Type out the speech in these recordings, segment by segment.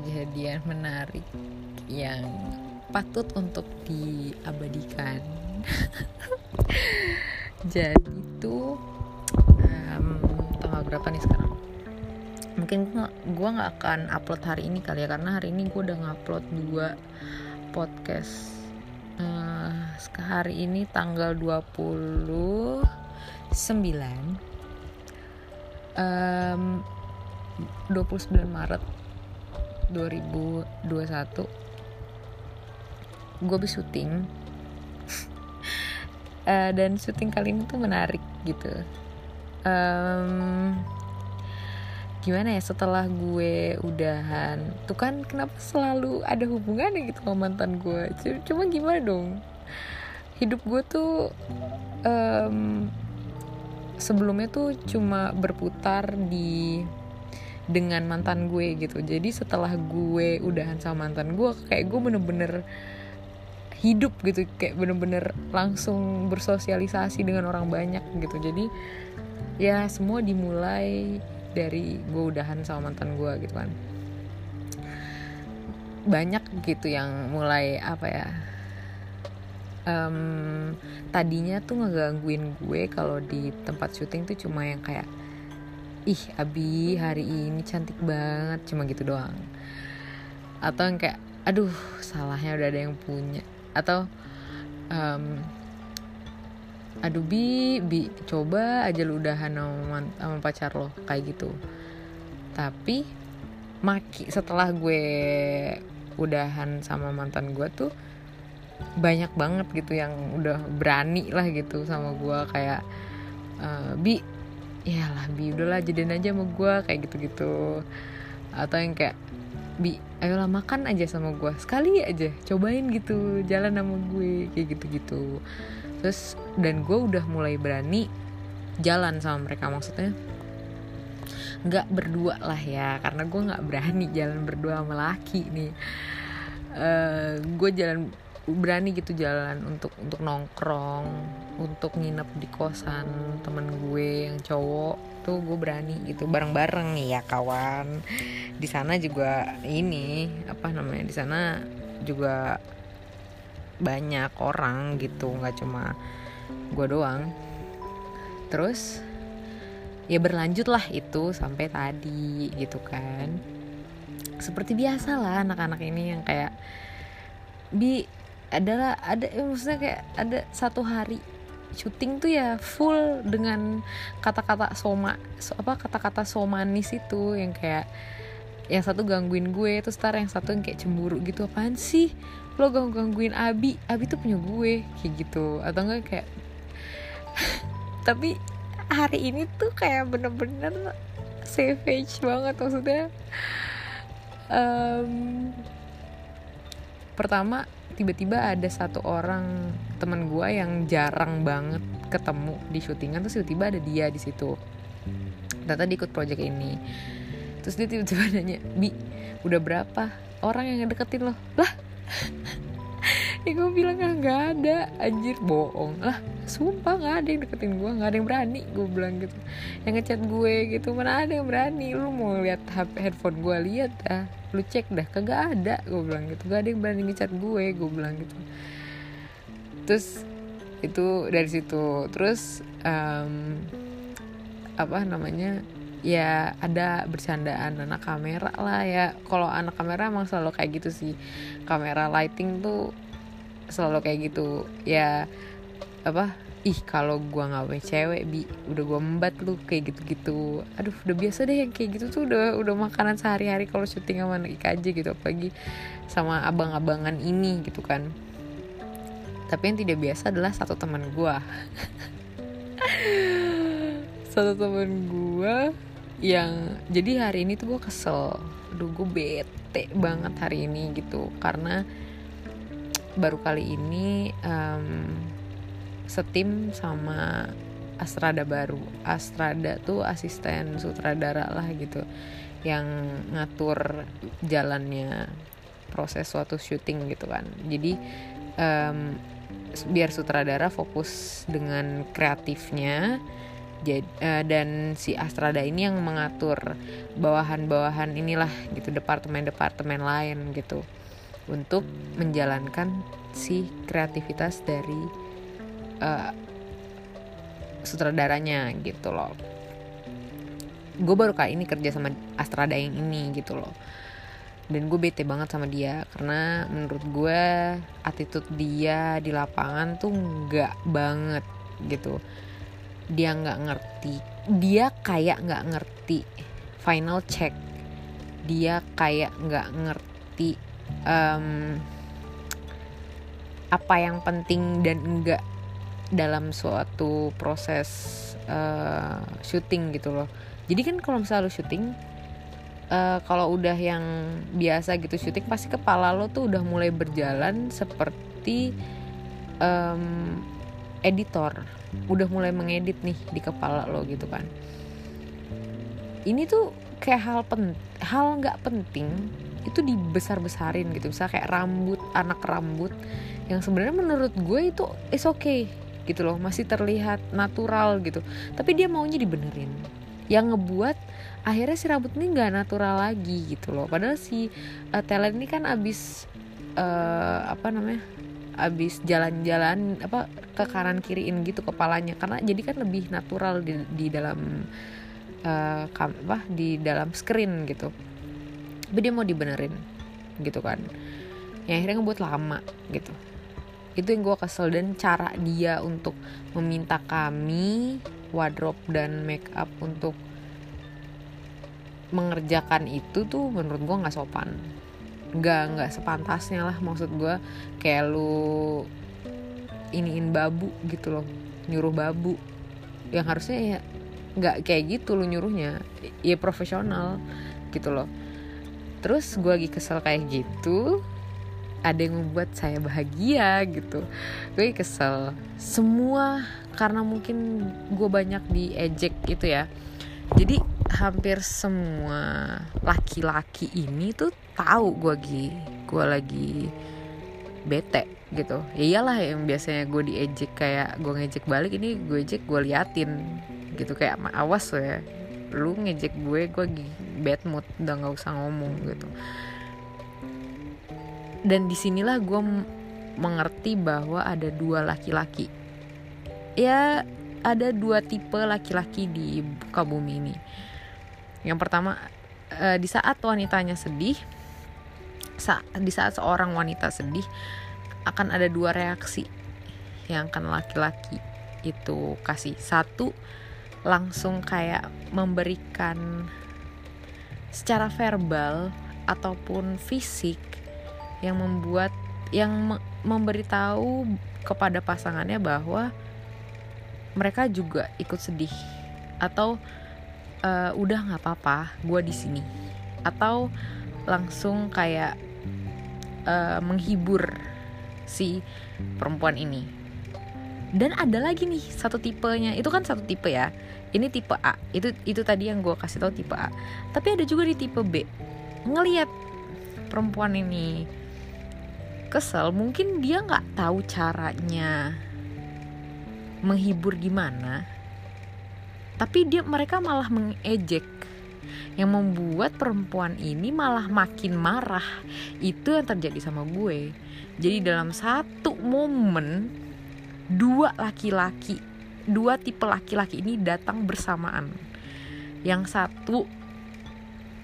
kejadian menarik yang patut untuk diabadikan. Jadi itu um, tanggal berapa nih sekarang? Mungkin gue nggak akan upload hari ini kali ya karena hari ini gue udah ngupload dua podcast. Uh, hari ini tanggal 29 um, 29 Maret 2021 gue habis syuting. Uh, dan syuting kali ini tuh menarik gitu. Um, gimana ya setelah gue udahan tuh kan kenapa selalu ada hubungannya gitu sama mantan gue? Cuma gimana dong? Hidup gue tuh um, sebelumnya tuh cuma berputar di dengan mantan gue gitu. Jadi setelah gue udahan sama mantan gue kayak gue bener-bener hidup gitu. Kayak bener-bener langsung bersosialisasi dengan orang banyak gitu. Jadi ya semua dimulai dari gue udahan sama mantan gue gitu kan. Banyak gitu yang mulai apa ya um, tadinya tuh ngegangguin gue kalau di tempat syuting tuh cuma yang kayak ih Abi hari ini cantik banget. Cuma gitu doang. Atau yang kayak aduh salahnya udah ada yang punya. Atau um, aduh bi bi coba aja lu udahan sama, sama pacar lo. Kayak gitu. Tapi maki setelah gue udahan sama mantan gue tuh banyak banget gitu yang udah berani lah gitu sama gue. Kayak uh, bi ya lah bi udahlah jadiin aja sama gue kayak gitu gitu atau yang kayak bi ayolah makan aja sama gue sekali aja cobain gitu jalan sama gue kayak gitu gitu terus dan gue udah mulai berani jalan sama mereka maksudnya nggak berdua lah ya karena gue nggak berani jalan berdua sama laki nih. Uh, gue jalan berani gitu jalan untuk untuk nongkrong untuk nginep di kosan temen gue yang cowok tuh gue berani gitu. Bareng-bareng ya kawan. Di sana juga ini apa namanya di sana juga banyak orang gitu. Nggak cuma gue doang. Terus ya berlanjut lah itu sampai tadi gitu kan. Seperti biasa lah anak-anak ini yang kayak bi adalah ada ya maksudnya kayak ada satu hari syuting tuh ya full dengan kata-kata soma so, apa kata-kata somanis itu yang kayak yang satu gangguin gue terus tar yang satu yang kayak cemburu gitu apaan sih? Lo ganggu gangguin Abi? Abi tuh punya gue kayak gitu. Atau enggak kayak tapi hari ini tuh kayak bener-bener savage banget maksudnya. Um, pertama tiba-tiba ada satu orang teman gue yang jarang banget ketemu di syutingan terus tiba-tiba ada dia di situ. Ternyata dia ikut project ini. Terus dia tiba-tiba nanya bi udah berapa orang yang ngedeketin lo? Lah ya gue bilang ah nggak ada. Anjir bohong. Lah sumpah nggak ada yang deketin gue nggak ada yang berani gue bilang gitu. Yang ngechat gue gitu mana ada yang berani. Lu mau lihat headphone gue lihat dah. Lu cek dah kagak ada gue bilang gitu. Gak ada yang berani ngechat gue gue bilang gitu. Terus itu dari situ. Terus um, apa namanya ya ada bercandaan anak kamera lah ya. Kalau anak kamera emang selalu kayak gitu sih. Kamera lighting tuh selalu kayak gitu. Ya apa? Ih kalau gua nggak punya cewek bi udah gua membat lu kayak gitu-gitu. Aduh udah biasa deh yang kayak gitu tuh udah udah makanan sehari-hari kalau syuting sama anak IKJ gitu apalagi sama abang-abangan ini gitu kan. Tapi yang tidak biasa adalah satu teman gua. Satu teman gua yang jadi hari ini tuh gue kesel. Aduh gue bete banget hari ini gitu karena baru kali ini um, setim sama Astrada baru. Astrada tuh asisten sutradara lah gitu yang ngatur jalannya proses suatu syuting gitu kan. Jadi um, biar sutradara fokus dengan kreatifnya Jadi, uh, dan si Astrada ini yang mengatur bawahan-bawahan inilah gitu departemen-departemen lain gitu untuk menjalankan si kreativitas dari uh, sutradaranya gitu loh. Gue baru kali ini kerja sama Astrada yang ini gitu loh. Dan gue bete banget sama dia karena menurut gue attitude dia di lapangan tuh nggak banget gitu. Dia nggak ngerti. Dia kayak nggak ngerti final check. Dia kayak nggak ngerti um, apa yang penting dan enggak dalam suatu proses uh, syuting gitu loh. Jadi kan kalau misalnya lo syuting uh, kalau udah yang biasa gitu syuting pasti kepala lo tuh udah mulai berjalan seperti um, editor. Udah mulai mengedit nih di kepala lo gitu kan. Ini tuh kayak hal pen hal nggak penting itu dibesar besarin gitu. Misalnya kayak rambut anak rambut yang sebenarnya menurut gue itu is okay gitu loh. Masih terlihat natural gitu. Tapi dia maunya dibenerin. Yang ngebuat akhirnya si rambut ini nggak natural lagi gitu loh. Padahal si uh, talent ini kan abis uh, apa namanya abis jalan-jalan apa ke kanan kiriin gitu kepalanya. Karena jadi kan lebih natural di, di dalam uh, kam, apa di dalam screen gitu tapi dia mau dibenerin gitu kan. Yang akhirnya ngebuat lama gitu. Itu yang gue kesel. Dan cara dia untuk meminta kami wardrobe dan make up untuk mengerjakan itu tuh menurut gue nggak sopan. Nggak nggak sepantasnya lah maksud gue kayak lu iniin babu gitu loh. Nyuruh babu. Yang harusnya ya nggak kayak gitu lu nyuruhnya. Ya profesional gitu loh terus gue lagi kesel kayak gitu ada yang membuat saya bahagia gitu. Gue kesel. Semua karena mungkin gue banyak diejek gitu ya. Jadi hampir semua laki-laki ini tuh tahu gue lagi gue lagi bete gitu. Ya iyalah yang biasanya gue diejek kayak gue ngejek balik ini gue ejek gue liatin gitu. Kayak awas ya lu ngejek gue gue bad mood udah nggak usah ngomong gitu. Dan di sinilah gue mengerti bahwa ada dua laki-laki. Ya ada dua tipe laki-laki di buka bumi ini. Yang pertama uh, di saat wanitanya sedih di saat seorang wanita sedih akan ada dua reaksi yang akan laki-laki itu kasih. Satu langsung kayak memberikan secara verbal ataupun fisik yang membuat yang me memberitahu kepada pasangannya bahwa mereka juga ikut sedih atau uh, udah nggak apa-apa gue di sini. Atau langsung kayak uh, menghibur si perempuan ini dan ada lagi nih satu tipenya. Itu kan satu tipe ya. Ini tipe A. Itu itu tadi yang gue kasih tau tipe A. Tapi ada juga di tipe B. Ngelihat perempuan ini kesel mungkin dia nggak tahu caranya menghibur gimana tapi dia mereka malah mengejek. Yang membuat perempuan ini malah makin marah. Itu yang terjadi sama gue. Jadi dalam satu momen dua laki-laki dua tipe laki-laki ini datang bersamaan. Yang satu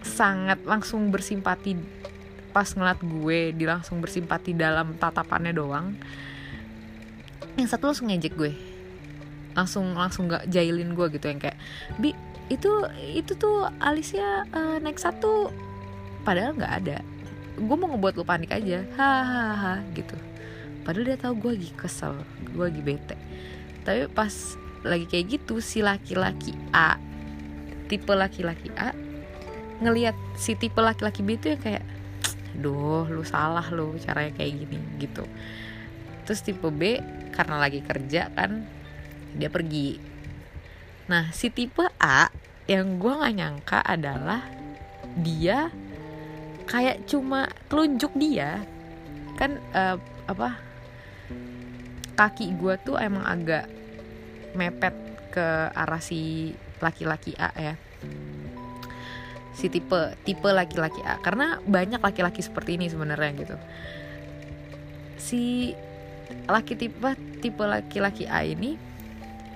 sangat langsung bersimpati pas ngeliat gue di langsung bersimpati dalam tatapannya doang. Yang satu langsung ngejek gue. Langsung langsung gak jailin gue gitu yang kayak bi itu itu tuh alisnya uh, naik satu. Padahal nggak ada. Gue mau ngebuat lo panik aja. Hahaha gitu padahal dia tahu gue lagi kesel gue lagi bete. Tapi pas lagi kayak gitu si laki-laki A tipe laki-laki A ngelihat si tipe laki-laki B itu ya kayak duh lu salah lu caranya kayak gini gitu. Terus tipe B karena lagi kerja kan dia pergi. Nah si tipe A yang gue nggak nyangka adalah dia kayak cuma telunjuk dia. Kan uh, apa kaki gue tuh emang agak mepet ke arah si laki-laki A ya. Si tipe tipe laki-laki A. Karena banyak laki-laki seperti ini sebenarnya gitu. Si laki tipe tipe laki-laki A ini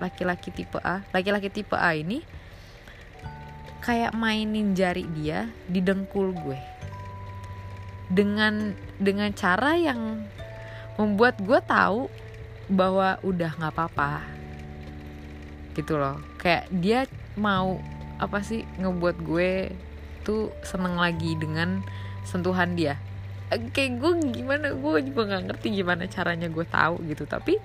laki-laki tipe A laki-laki tipe A ini kayak mainin jari dia di dengkul gue. Dengan dengan cara yang membuat gue tahu bahwa udah nggak apa-apa. Gitu loh. Kayak dia mau apa sih ngebuat gue tuh seneng lagi dengan sentuhan dia. Eh, kayak gue gimana gue juga nggak ngerti gimana caranya gue tahu gitu. Tapi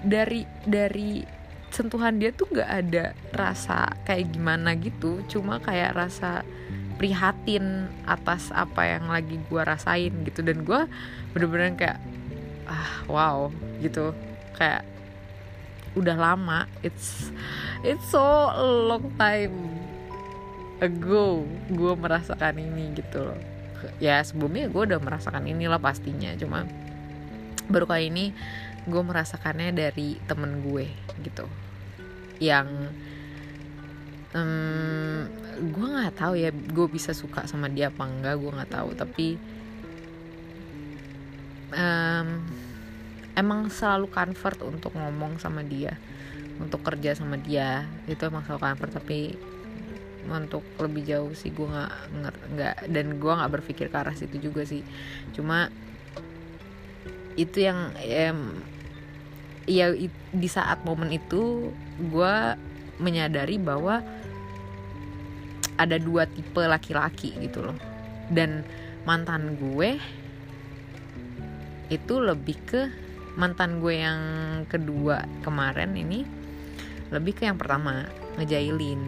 dari dari sentuhan dia tuh nggak ada rasa kayak gimana gitu. Cuma kayak rasa prihatin atas apa yang lagi gue rasain gitu. Dan gue bener-bener kayak ah wow gitu. Kayak udah lama it's it's so long time ago gue merasakan ini gitu loh. Ya sebelumnya gue udah merasakan inilah pastinya cuma baru kali ini gue merasakannya dari temen gue gitu. Yang um, gue nggak tahu ya gue bisa suka sama dia apa enggak gue nggak tahu. Tapi um, emang selalu comfort untuk ngomong sama dia untuk kerja sama dia. Itu emang selalu comfort tapi untuk lebih jauh sih gue nggak nggak dan gue nggak berpikir ke arah situ juga sih. Cuma itu yang em, ya di saat momen itu gue menyadari bahwa ada dua tipe laki-laki gitu loh. Dan mantan gue itu lebih ke mantan gue yang kedua kemarin ini lebih ke yang pertama ngejailin.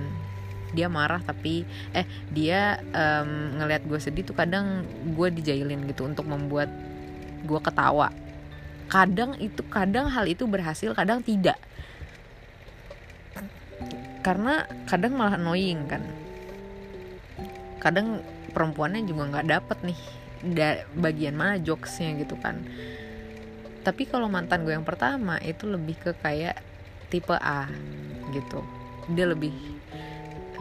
Dia marah tapi eh dia um, ngelihat gue sedih tuh kadang gue dijailin gitu untuk membuat gue ketawa. Kadang itu kadang hal itu berhasil kadang tidak. Karena kadang malah annoying kan. Kadang perempuannya juga nggak dapet nih da bagian mana jokesnya gitu kan. Tapi kalau mantan gue yang pertama itu lebih ke kayak tipe A gitu. Dia lebih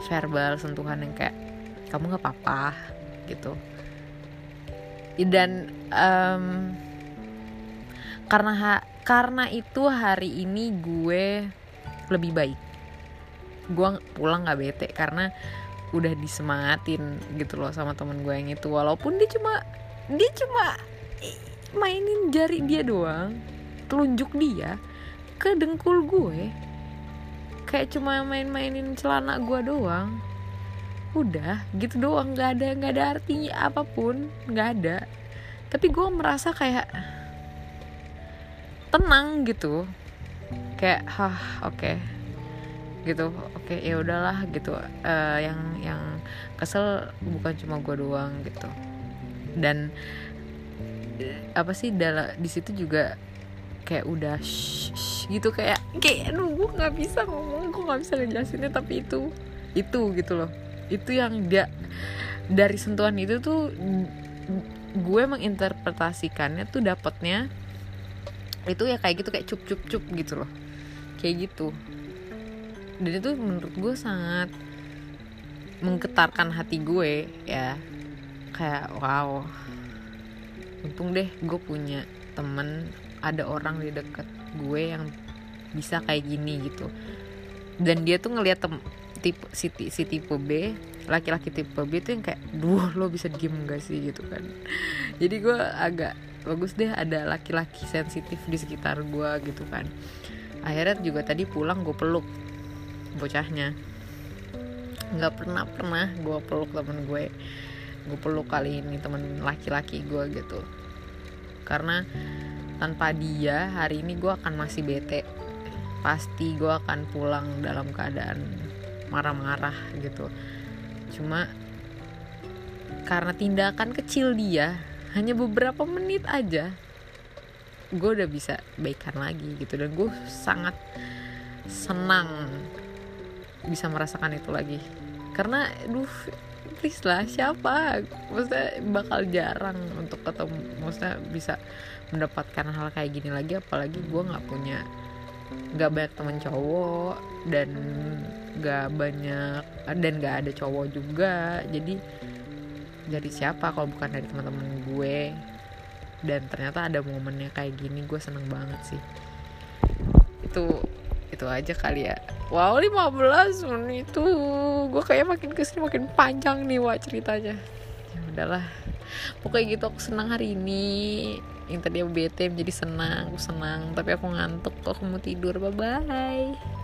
verbal sentuhan yang kayak kamu nggak apa-apa gitu. Dan um, karena ha karena itu hari ini gue lebih baik. Gue pulang nggak bete karena udah disemangatin gitu loh sama temen gue yang itu. Walaupun dia cuma dia cuma mainin jari dia doang telunjuk dia ke dengkul gue kayak cuma main-mainin celana gue doang. Udah gitu doang. Nggak ada nggak ada artinya apa pun. Nggak ada. Tapi gue merasa kayak tenang gitu. Kayak hah oke. okay. Gitu. Oke ya udahlah gitu. Uh, yang yang kesel bukan cuma gue doang gitu. Dan apa sih dalam di situ juga kayak udah shh, shh, gitu. Kayak kayak aduh gue nggak bisa ngomong gue nggak bisa ngejelasinnya tapi itu itu gitu loh. Itu yang dia dari sentuhan itu tuh gue menginterpretasikannya tuh dapatnya itu ya kayak gitu kayak cup cup cup gitu loh. Kayak gitu dan itu menurut gue sangat menggetarkan hati gue ya. Kayak wow. Untung deh gue punya temen ada orang di deket gue yang bisa kayak gini gitu. Dan dia tuh ngelihat tipe si, si tipe B laki-laki tipe B tuh yang kayak duh lo bisa diem gak sih? Gitu kan. Jadi gue agak bagus deh ada laki-laki sensitif di sekitar gue gitu kan. Akhirnya juga tadi pulang gue peluk bocahnya. Nggak pernah pernah gue peluk temen gue. Gue peluk kali ini temen laki-laki gue gitu. Karena tanpa dia hari ini gue akan masih bete. Pasti gue akan pulang dalam keadaan marah-marah gitu. Cuma karena tindakan kecil dia hanya beberapa menit aja gue udah bisa baikan lagi gitu. Dan gue sangat senang bisa merasakan itu lagi. Karena duh please lah siapa? Maksudnya bakal jarang untuk ketemu maksudnya bisa mendapatkan hal kayak gini lagi apalagi gue nggak punya nggak banyak teman cowok dan nggak banyak dan nggak ada cowok juga. Jadi dari siapa kalau bukan dari teman-teman gue? Dan ternyata ada momennya kayak gini gue seneng banget sih. Itu itu aja kali ya wow 15 menit. Itu gue kayak makin ke sini makin panjang nih wah ceritanya. Ya udahlah. Pokoknya gitu aku senang hari ini. Yang tadi aku bete jadi senang aku senang. Tapi aku ngantuk kok aku mau tidur. Bye bye